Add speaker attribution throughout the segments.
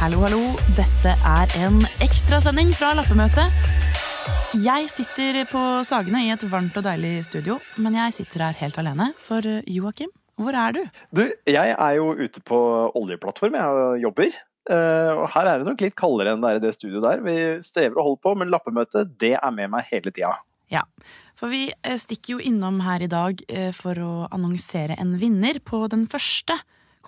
Speaker 1: Hallo, hallo. Dette er en ekstrasending fra Lappemøtet. Jeg sitter på Sagene i et varmt og deilig studio, men jeg sitter her helt alene. For eh, Joakim, hvor er du?
Speaker 2: Du, jeg er jo ute på oljeplattform, jeg jobber. Eh, og her er det nok litt kaldere enn det er i det studioet der. Vi strever og holder på, men lappemøtet, det er med meg hele tida.
Speaker 1: Ja, for vi eh, stikker jo innom her i dag for å annonsere en vinner på den første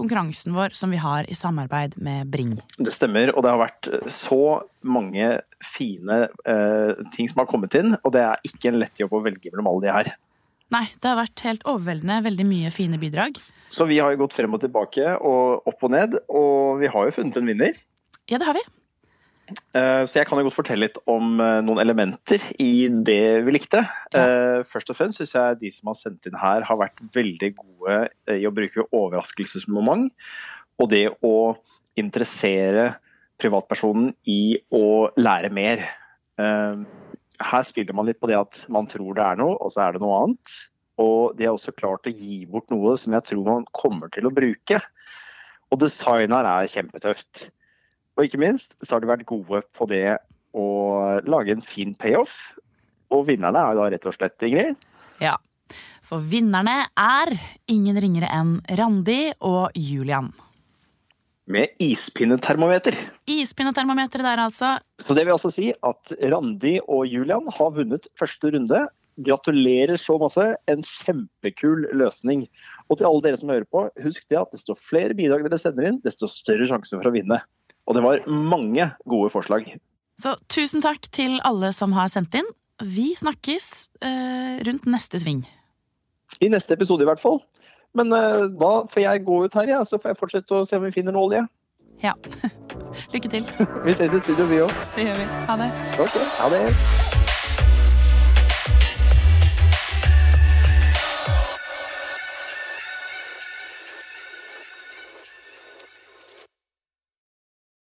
Speaker 1: konkurransen vår som vi har i samarbeid med Bring.
Speaker 2: Det stemmer, og det har vært eh, så mange fine eh, ting som har kommet inn, og det er ikke en lett jobb å velge mellom alle de her.
Speaker 1: Nei, det har vært helt overveldende. Veldig mye fine bidrag.
Speaker 2: Så vi har jo gått frem og tilbake og opp og ned, og vi har jo funnet en vinner.
Speaker 1: Ja, det har vi.
Speaker 2: Eh, Så jeg kan jo godt fortelle litt om eh, noen elementer i det vi likte. Ja. Først og fremst syns jeg de som har sendt inn her, har vært veldig gode eh, i å bruke overraskelsesmoment. Og det å interessere privatpersonen i å lære mer. Eh, Her spiller man litt på det at man tror det er noe, og så er det noe annet. Og de har også klart å gi bort noe som jeg tror man kommer til å bruke. Og design her er kjempetøft. Og ikke minst så har de vært gode på det å lage en fin payoff. Og vinnerne er da rett og slett, Ingrid,
Speaker 1: Ja. For vinnerne er ingen ringere enn Randi og Julian.
Speaker 2: med ispinnetermometer.
Speaker 1: Ispinnetermometer der, altså.
Speaker 2: Så det vil altså si at Randi og Julian har vunnet første runde. Gratulerer så masse. En kjempekul løsning. Og til alle dere som hører på, husk det at desto flere bidrag dere sender inn, desto større sjanse for å vinne. Og det var mange gode forslag.
Speaker 1: Så tusen takk til alle som har sendt inn. Vi snakkes eh, rundt neste sving.
Speaker 2: I neste episode i hvert fall. Men eh, da får jeg gå ut her, ja, så får jeg fortsette å se om vi finner noe olje.
Speaker 1: Ja. Lykke til.
Speaker 2: Vi ses i studio, vi òg.
Speaker 1: Det gjør vi. Ha det.
Speaker 2: Okay, ha det.